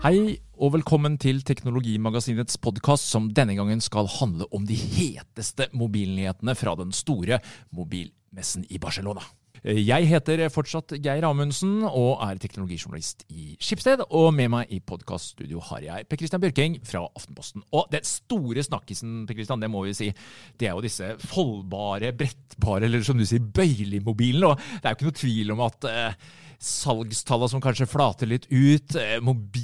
Hei og velkommen til Teknologimagasinets podkast, som denne gangen skal handle om de heteste mobilnyhetene fra den store mobilmessen i Barcelona. Jeg heter fortsatt Geir Amundsen og er teknologijournalist i Skipsted. Og med meg i podkaststudio har jeg Per Christian Bjørking fra Aftenposten. Og den store snakkisen, Per Christian, det må vi si, det er jo disse foldbare, brettbare, eller som du sier, bøylemobilene. Og det er jo ikke noe tvil om at eh, salgstallene som kanskje flater litt ut. Eh,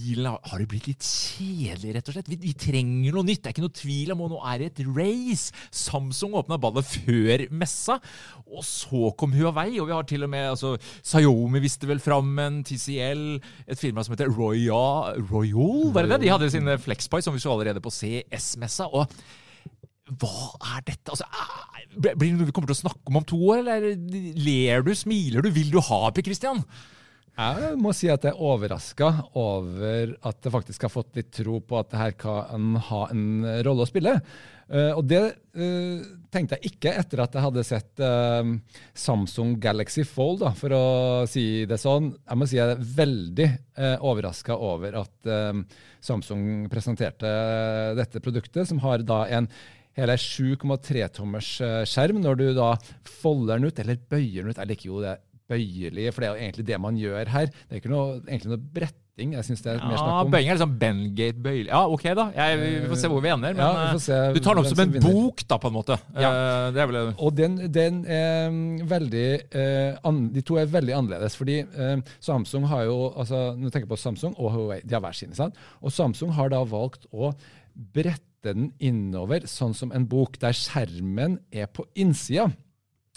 mobilen har, har det blitt litt kjedelig, rett og slett. Vi, vi, trenger noe nytt. Det er ikke noe tvil om at nå er det et race. Samsung åpna ballet før messa, og så kom Huawei. Og vi har til og med altså, Xiaomi viste vel fram en TCL, et firma som heter Royal, Royal var det det? De hadde sine Flexpie, som vi så allerede på CS-messa. og hva er dette? Altså, blir det noe vi kommer til å snakke om om to år, eller ler du, smiler du, vil du ha Per Christian? Jeg må si at jeg er overraska over at jeg faktisk har fått litt tro på at det her kan ha en rolle å spille. Uh, og det uh, tenkte jeg ikke etter at jeg hadde sett uh, Samsung Galaxy Fold, da, for å si det sånn. Jeg må si jeg er veldig uh, overraska over at Samsung presenterte dette produktet, som har da en hele 7,3 tommers skjerm. Når du da folder den ut, eller bøyer den ut Jeg liker jo det bøyelige, for det er jo egentlig det man gjør her. Det er ikke noe, egentlig noe bretting. Jeg synes det er mer snakk om... Bøying er liksom Bengate bøyelig. Ja, OK, da. Jeg, vi får se hvor vi ender. Men ja, eh, du tar den opp som en vinner. bok, da, på en måte. Ja. Uh, det er vel... Og den, den er veldig an, De to er veldig annerledes. fordi Samsung har jo altså, du tenker på Samsung og Huawei, de har hver sine. sant? Og Samsung har da valgt å brette den innover, sånn som en bok, der skjermen er på innsida.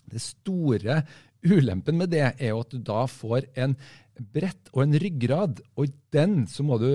Det store Ulempen med det er jo at du da får en brett og en ryggrad, og den så må du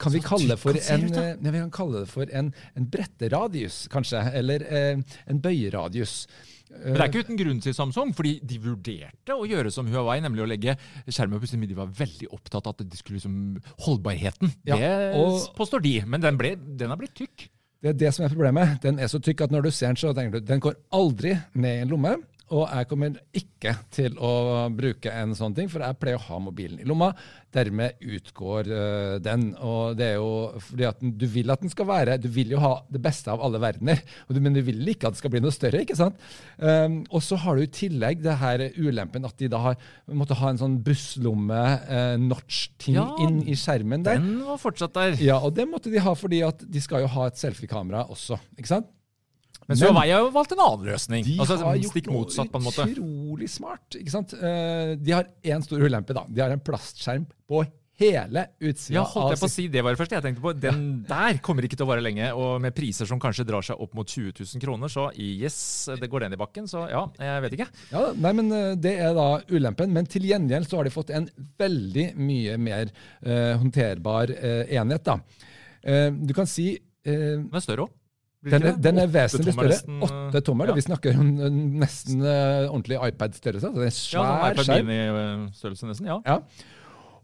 Kan vi kalle det for en, ja, vi kan kalle det for en, en bretteradius, kanskje? Eller eh, en bøyeradius. Men det er ikke uten grunn til Samsung, fordi de vurderte å gjøre som Huawei, nemlig å legge skjermen på sin De var veldig opptatt av at de skulle liksom Holdbarheten. Ja, det påstår de, men den, ble, den har blitt tykk. Det er det som er problemet. Den er så tykk at når du ser den, så tenker du den går aldri ned i en lomme. Og jeg kommer ikke til å bruke en sånn ting, for jeg pleier å ha mobilen i lomma. Dermed utgår uh, den. Og det er jo fordi at du vil at den skal være Du vil jo ha det beste av alle verdener, du, men du vil ikke at det skal bli noe større. ikke sant? Um, og så har du i tillegg det her ulempen at de da har måtte ha en sånn busslomme, uh, notch-ting ja, inn i skjermen der. Den var fortsatt der. Ja, og det måtte de ha fordi at de skal jo ha et selfie-kamera også. ikke sant? Men Huawei har jo valgt en annen løsning. De altså, har gjort motsatt, på en måte. utrolig smart. ikke sant? Eh, de har én stor ulempe. da. De har en plastskjerm på hele utsida. Ja, holdt jeg på å si det var det første jeg tenkte på. Den der kommer ikke til å vare lenge. Og med priser som kanskje drar seg opp mot 20 000 kroner, så yes, det går den i bakken. Så ja, jeg vet ikke. Ja, nei, men eh, Det er da ulempen. Men til gjengjeld så har de fått en veldig mye mer uh, håndterbar uh, enhet. da. Uh, du kan si Den er større òg. Den den er vesentlig større. Åtte tommer. ja. Vi snakker om nesten uh, ordentlig iPad-størrelse. Altså det er Ja, sånn iPad skjerm. Mini-størrelse nesten. Ja. Ja.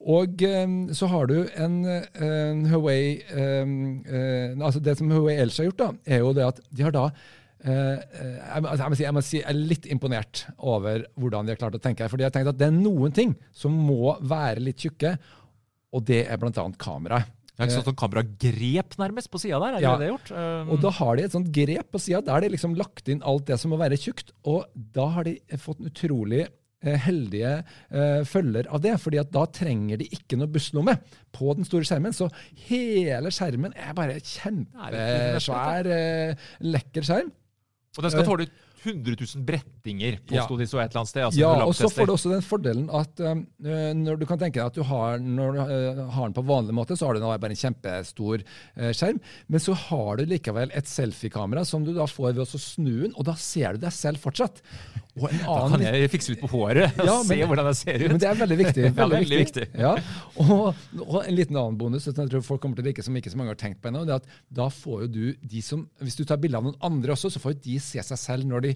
Og um, så har du en, en Huawei um, uh, altså Det som Huawei ellers har gjort, da, er jo det at de har da eh, eh, jeg, må- altså, jeg, må si, jeg må si jeg er litt imponert over hvordan de har klart å tenke her. fordi jeg har tenkt at det er noen ting som må være litt tjukke, og det er bl.a. kameraet. Det er ikke sånn kameragrep nærmest på sida der? Er det Ja. det de gjort? Um, Og da har de et sånt grep på sida der de liksom lagt inn alt det som må være tjukt. Og da har de fått en utrolig eh, heldige uh, følger av det. fordi at da trenger de ikke noe busslomme på den store skjermen. Så hele skjermen er bare kjempesvær, uh, lekker skjerm. og den skal tåle 100 000 brettinger, påsto Ja. de så et eller annet sted. Altså, Ja, og så får du også den fordelen at eh, når du kan tenke deg at du har, når du eh, har den på vanlig måte, så har du nå bare en kjempestor eh, skjerm, men så har du likevel et selfiekamera som du da får ved å snu den, og da ser du deg selv fortsatt. Og en Da kan jeg fikse litt på håret og Ja, men- se hvordan jeg ser ut. Men det er veldig viktig. Ja, Veldig veldig viktig. viktig. Ja. Og, og en liten annen bonus som jeg tror folk kommer til å like, som ikke så mange har tenkt på ennå, det er at da får jo du de som Hvis du tar bilde av noen andre også, så får jo de se seg selv når de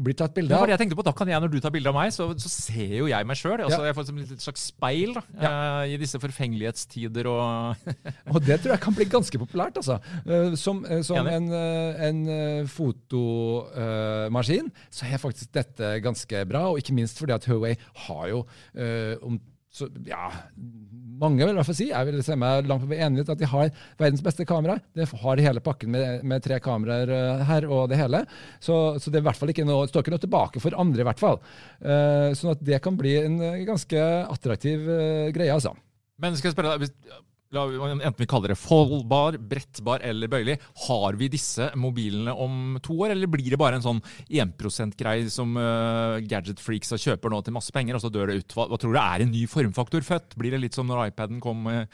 blir tatt bilde av. det jeg tenkte på. Da kan jeg, når du tar bilde av meg, så, så ser jo jeg meg sjøl. Altså, Ja. Jeg får som et slags speil da, eh, i disse forfengelighetstider og Og det tror jeg kan bli ganske populært. altså. Eh, Som, eh, som en, en fotomaskin så har jeg faktisk dette ganske bra, og ikke minst fordi at Huawei har jo eh, om så, ja, mange vil i hvert fall si, jeg vil se meg langt på vei enig i at de har verdens beste kamera. De har hele pakken med, med tre kameraer eh, her og det hele. Så, så det er i hvert fall ikke noe, står ikke noe tilbake for andre, i hvert fall. Uh, sånn at det kan bli en eh, ganske attraktiv uh, greie, altså. Men skal jeg spørre deg, enten vi kaller det foldbar, brettbar eller bøyelig, har vi disse mobilene om to år, eller blir det bare en sånn 1 %-greie som uh, gadget-freaksa kjøper nå til masse penger, og så dør det ut? Hva, hva tror du er en ny formfaktor født? Blir det litt som når iPaden kom uh,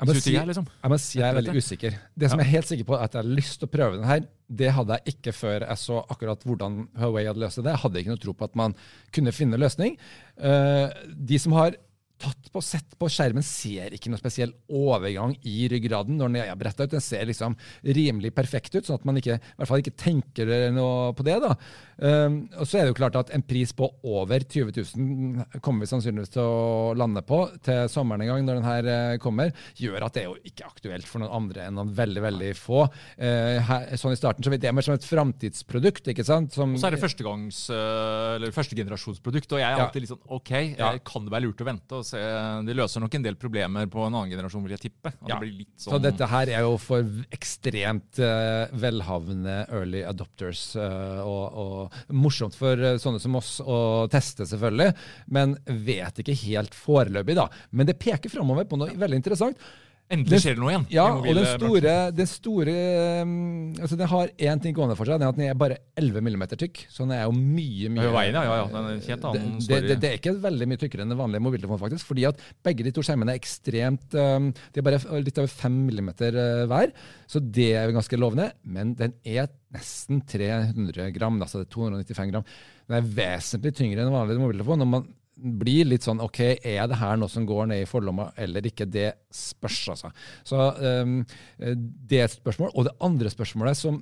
Jeg må, si, liksom? jeg må si jeg er veldig usikker. Det som jeg er helt sikker på er at jeg har lyst til å prøve den her, det hadde jeg ikke før jeg så akkurat hvordan Huawei hadde løst det. Jeg hadde ikke noe tro på at man kunne finne løsning. Uh, de som har tatt på sett på skjermen, ser ikke noe spesiell overgang i ryggraden når den er bretta ut. Den ser liksom rimelig perfekt ut, sånn at man ikke, i hvert fall ikke tenker noe på det. da. Um, og så er det jo klart at En pris på over 20 000 kommer vi sannsynligvis til å lande på til sommeren en gang, når den her eh, kommer, gjør at det er jo ikke aktuelt for noen andre enn noen veldig veldig få. Eh, her, sånn i starten så vidt det er mer som et framtidsprodukt. ikke sant? Som, Og så er det førstegangs, uh, eller førstegenerasjonsprodukt, og jeg er Ja. alltid litt sånn OK, Ja. eh, kan det være lurt å vente og se? De løser nok en del problemer på en annen generasjon, vil jeg tippe. Ja. det blir litt Så sånn... dette her er jo for ekstremt eh, velhavende early adopters. eh, og, og morsomt for eh, sånne som oss å teste, selvfølgelig. Men vet ikke helt foreløpig, da. Men det peker framover på noe veldig interessant. Endelig skjer det noe igjen. Ja, og den store, den store um, altså Den har én ting gående for seg. Det er at den er bare 11 mm tykk. Så den er jo mye, mye Ja, veien, ja, ja. Den er helt annen det, det, det er ikke veldig mye tykkere enn den vanlige mobiltelefonen, faktisk. Fordi at begge de to skjermene er ekstremt um, De er bare litt over 5 mm uh, hver. Så det er ganske lovende. Men den er nesten 300 gram. Altså 295 gram. Den er vesentlig tyngre enn en vanlig mobiltelefon. Når man blir litt sånn OK, er det her noe som går ned i forlomma eller ikke? Det spørs, altså. Så um, det er et spørsmål. Og det andre spørsmålet som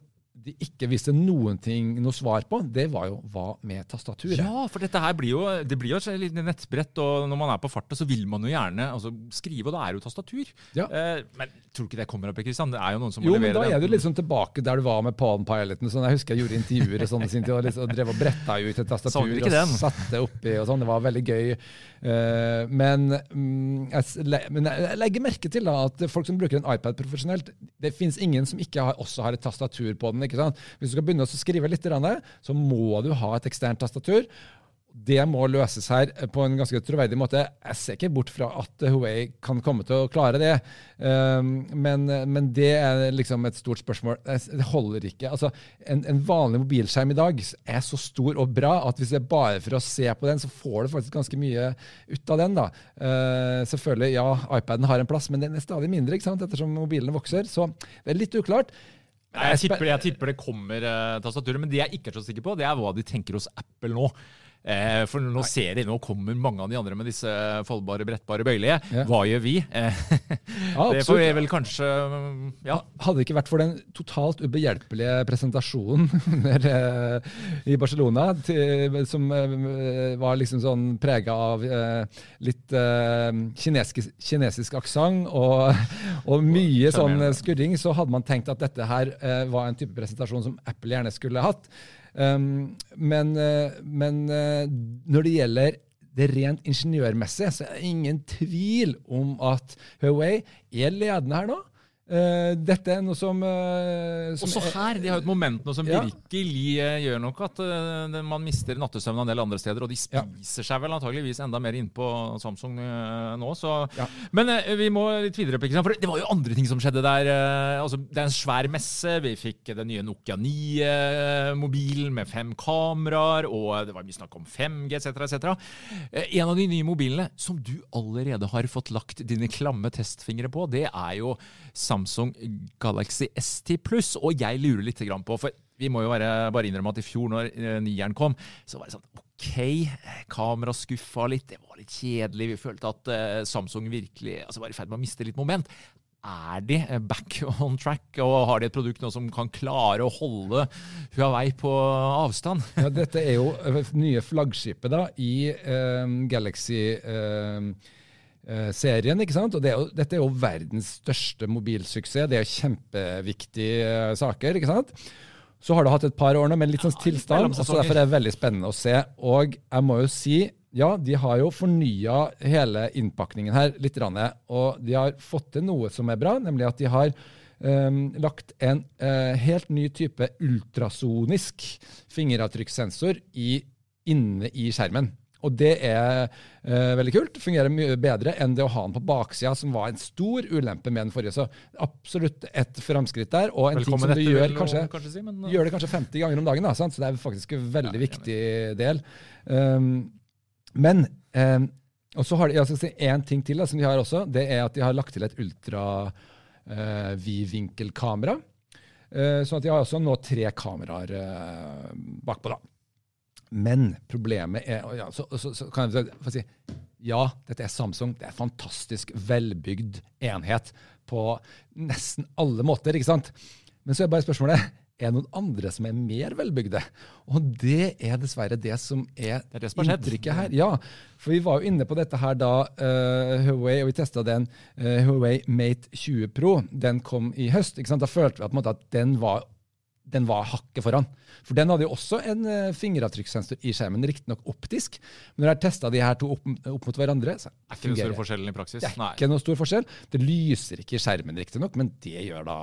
de ikke visste noen ting, noe svar på, det var jo hva med tastaturet? Ja, for dette her blir jo, det blir jo et lite nettbrett, og når man er på farta, så vil man jo gjerne altså, skrive, og da er jo tastatur. Ja. Eh, men tror du ikke det kommer opp, Kristian? Det er jo noen som Jo, må men levere da er du liksom tilbake der du var med Palm Piloten. Sånn. Jeg husker jeg gjorde intervjuer og sånn i sin tid, og, liksom, og drev og bretta ut et tastatur og den. satte oppi og sånn. Det var veldig gøy. Eh, men, mm, jeg, men jeg legger merke til da, at folk som bruker en iPad profesjonelt, det fins ingen som ikke har, også har et tastatur på den. ikke? Hvis du skal begynne å skrive litt, så må du ha et eksternt tastatur. Det må løses her på en ganske troverdig måte. Jeg ser ikke bort fra at Huawei kan komme til å klare det, um, men, men det er liksom et stort spørsmål. Det holder ikke. Altså, en, en vanlig mobilskjerm i dag er så stor og bra at hvis det er bare for å se på den, så får du faktisk ganske mye ut av den. da. Uh, selvfølgelig, ja, iPaden har en plass, men den er stadig mindre ikke sant? ettersom mobilene vokser. Så det er litt uklart. Nei, jeg, tipper, jeg tipper det kommer uh, tastaturer, men det jeg ikke er så sikker på, det er hva de tenker hos Apple nå. Eh, for nå ser de, nå kommer mange av de andre med disse foldbare, brettbare, bøyelige. Ja. Hva gjør vi? Eh, Ja, det får vi vel kanskje Ja. Hadde det ikke vært for den totalt ubehjelpelige presentasjonen der, eh, i Barcelona, til, som eh, var liksom sånn prega av eh, litt eh, kinesisk, kinesisk aksent og, og mye sånn skurring, så hadde man tenkt at dette her eh, var en type presentasjon som Apple gjerne skulle hatt. Um, men eh, men eh, når det gjelder det rent ingeniørmessige, så er det ingen tvil om at Huawei er ledende her nå. Eh, dette er noe som, uh, som Også er- her, de har jo et moment nå som Ja. virkelig uh, gjør noe. at uh, man mister nattesøvnen en del andre steder, og de Ja. spiser seg vel antageligvis enda mer innpå Samsung nå. Så. Ja. Men vi må litt videre, på, for det var jo andre ting som skjedde der. altså, det er en svær messe. Vi fikk den nye Nokia 9-mobilen med fem kameraer, og det var mye snakk om 5G etc. etc. En av de nye mobilene som du allerede har fått lagt dine klamme testfingre på, det er jo Samsung Galaxy ST Pluss. Og jeg lurer litt på, for vi må jo bare, innrømme at i fjor, når eh, nieren kom, så var det sånn OK, kamera skuffa litt, det var litt kjedelig. Vi følte at eh, Samsung virkelig altså, var i ferd med å miste litt moment. Er de eh, back on track, og har de et produkt nå som kan klare å holde Huawei på avstand? Ja, dette er jo eh, nye flaggskipet da, i eh, Galaxy-serien. ikke sant? Og det er jo, dette er jo verdens største mobilsuksess. Det er jo kjempeviktige eh, saker. ikke sant? Så har det hatt et par år nå med litt sånn tilstand, og så derfor er det veldig spennende å se. Og jeg må jo si, ja, de har jo fornya hele innpakningen her litt. Og de har fått til noe som er bra, nemlig at de har um, lagt en uh, helt ny type ultrasonisk fingeravtrykkssensor inne i skjermen. Og det er eh, veldig kult. Fungerer mye bedre enn det å ha den på baksida, som var en stor ulempe med den forrige. Så absolutt et framskritt der, og en Velkommen ting som du gjør kanskje, kanskje si, men, gjør det kanskje 50 ganger om dagen. Da, sant? Så det er faktisk en veldig Ja, viktig del. Um, men um, og så har de, jeg skal si en ting til da, som de har også. Det er at de har lagt til et ultra uh, vidvinkelkamera. Uh, sånn at de har også nå tre kameraer uh, bakpå. da. Men problemet er ja, så, så, så kan jeg få si ja, dette er Samsung. Det er en fantastisk velbygd enhet på nesten alle måter. ikke sant? Men så er bare spørsmålet er det noen andre som er mer velbygde. Og det er dessverre det som er, Det er det som inntrykket her. Ja, for vi var jo inne på dette her da uh, Huawei, og vi testa den uh, Huawei Mate 20 Pro. Den kom i høst. ikke sant? Da følte vi at, måte, at den var den var hakket foran. For den hadde jo også en uh, fingeravtrykkssensor i skjermen, riktignok optisk. Men når jeg testa de her to opp, opp mot hverandre, så ikke den fungerer store forskjellen i praksis. det er Nei. ikke noe stor forskjell. Det lyser ikke i skjermen, riktignok, men det gjør da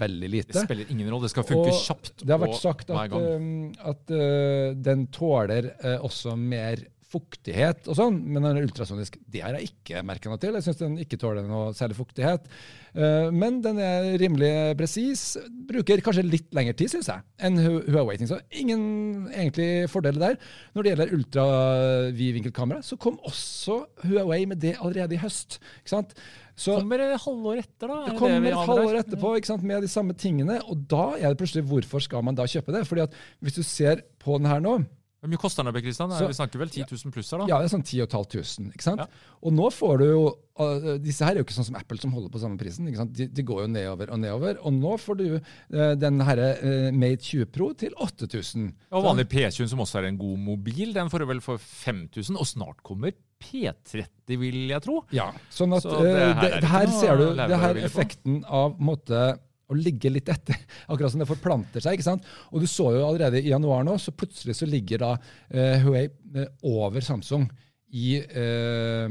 veldig lite. Det spiller ingen rolle. Det skal funke Og kjapt. Det har vært sagt at, at, gang. um, at uh, den tåler uh, også mer fuktighet og sånn, men den er ultrasonisk. Det har jeg ikke merka noe til. Jeg syns den ikke tåler noe særlig fuktighet. Uh, men den er rimelig presis. Bruker kanskje litt lengre tid, syns jeg, enn Hu- Huawei. Så ingen egentlig fordeler der. Når det gjelder ultravidvinkelkamera, så kom også Huawei med det allerede i høst. ikke sant? Så, Kommer det halvår etter, da? Det kommer et halvår etterpå ikke sant, med de samme tingene, og da er det plutselig hvorfor skal man da kjøpe det? Fordi at Hvis du ser på den her nå, Hvor mye koster den, Kristian? Vi snakker vel 10 000 pluss her, da? ja, det er sånn 10 500. Ikke sant? Ja. Og nå får du jo uh, Disse her er jo ikke sånn som Apple som holder på samme prisen. Ikke sant? De, de går jo nedover og nedover. Og nå får du uh, den herre uh, Mate 20 Pro til 8000. Og vanlig P20, som også er en god mobil, den får du vel for 5000. Og snart kommer P30, vil jeg tro. Ja, sånn at Så det det, her er det, ikke her ser du det her effekten av måte, å ligge litt etter. Akkurat som det forplanter seg. ikke sant? Og du så jo allerede i januar nå, så plutselig så ligger da uh, Huawei eh, over Samsung i, eh,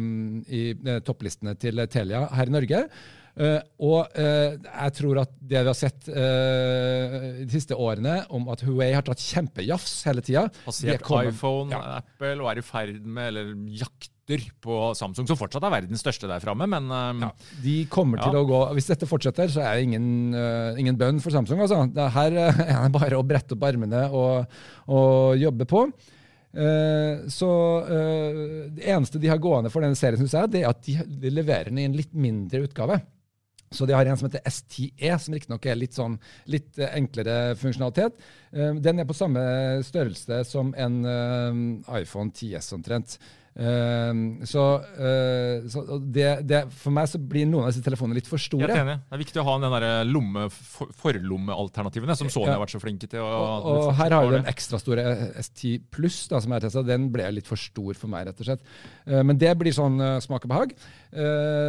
i eh, topplistene til Telia her i Norge. Uh, og uh, jeg tror at det vi har sett uh, de siste årene om at Huawei har tatt kjempejafs hele tida Passert iPhone, Apple, og er i ferd med, eller jakter på Samsung, som fortsatt er verdens største der framme, men Ja, de kommer til å gå Hvis dette fortsetter, så er det ingen, ingen bønn for Samsung. Altså. Det her er det bare å brette opp armene og, og jobbe på. Eh, så eh, Det eneste de har gående for denne serien, synes jeg, det er at de, leverer den i en litt mindre utgave. Så de har en som heter STE, som riktignok er litt, sånn, litt eh, enklere funksjonalitet. Den er på samme størrelse som en iPhone 10S omtrent. Uh, så, uh, så det, det, for meg så blir noen av disse telefonene litt for store. Helt enig. Det er viktig å ha den der lomme, for, forlommealternativene som Sony ja. har vært så flinke til. Å, og, og her har vi den ekstra store S10 Pluss som er testa. Den ble litt for stor for meg, rett og slett. Uh, men det blir sånn smak og behag.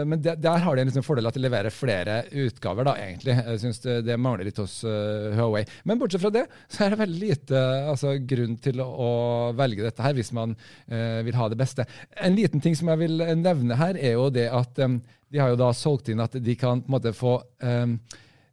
men det, der har de en liksom fordel at de leverer flere utgaver, da, egentlig. Jeg syns det, det, mangler litt hos Huawei. Men bortsett fra det, så er det veldig lite altså, grunn til å, å velge dette her hvis man vil ha det beste beste. En liten ting som jeg vil nevne her, er jo det at um, de har jo da solgt inn at de kan på en måte få um,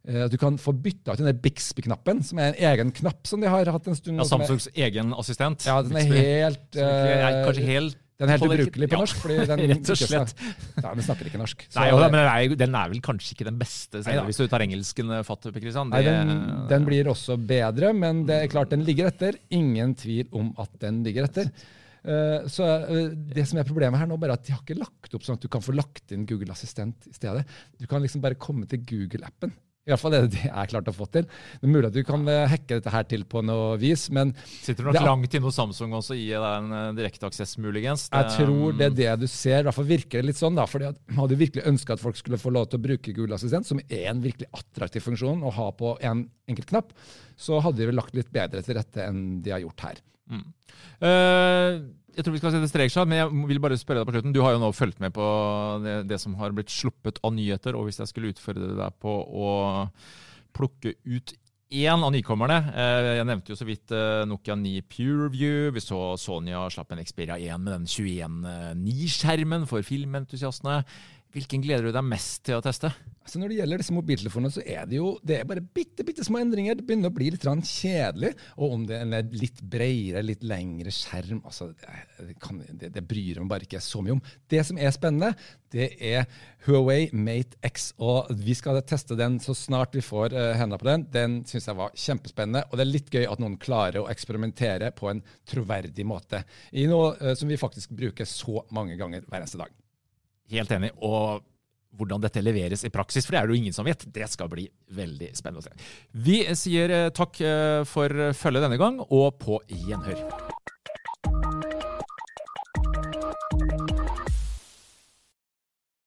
at du kan få bytta ut den der Bixby-knappen, som er en egen knapp som de har hatt en stund. Ja, Samsungs er, egen assistent. Ja, den er helt uh, Kanskje helt den er helt ubrukelig på ja. norsk. fordi den Rett og slett. Ja, Den snakker ikke norsk. Nei, ja, men den er, den er, vel kanskje ikke den beste, selv, hvis du tar engelsken fatt. Kristian. Nei, den, den, blir også bedre, men det er klart den ligger etter. Ingen tvil om at den ligger etter. Eh, så eh, Det som er problemet her nå, bare at de har ikke lagt opp sånn at du kan få lagt inn Google Assistent i stedet. Du kan liksom bare komme til Google-appen. I hvert fall er det det jeg klart å få til. Det er mulig at du kan eh, hacke dette her til på noe vis, men Sitter du nok langt inne hos Samsung også i en direkteaksess, muligens? Jeg tror det er det du ser. I hvert fall virker det litt sånn. da, fordi hadde virkelig ønska at folk skulle få lov til å bruke Google Assistent, som er en virkelig attraktiv funksjon å ha på en enkelt knapp. Så hadde de vel lagt litt bedre til rette enn de har gjort her. Mm. Uh, jeg tror vi skal sette strek, men jeg vil bare spørre deg på slutten. Du har jo nå fulgt med på det, det, som har blitt sluppet av nyheter. og Hvis jeg skulle utfordre deg på å plukke ut én av nykommerne uh, Jeg nevnte jo så vidt uh, Nokia 9 PureView. Vi så Sonya slapp en Xperia 1 med den 21.9-skjermen for filmentusiastene. Hvilken gleder du deg mest til å teste? Altså Når det gjelder disse mobiltelefonene, så er det jo det er bare bitte, bitte små endringer. Det begynner å bli litt kjedelig. Og om det er en litt bredere, litt lengre skjerm altså det, kan, det, det bryr jeg meg bare ikke så mye om. Det som er spennende, det er Huawei Mate X. Og vi skal teste den så snart vi får uh, hendene på den. Den syns jeg var kjempespennende. Og det er litt gøy at noen klarer å eksperimentere på en troverdig måte. I noe uh, som vi faktisk bruker så mange ganger hver eneste dag. Helt enig. Og hvordan dette leveres i praksis, for det er det jo ingen som vet. Det skal bli veldig spennende å se. Vi sier eh, takk eh, for følget denne gang, og på gjenhør.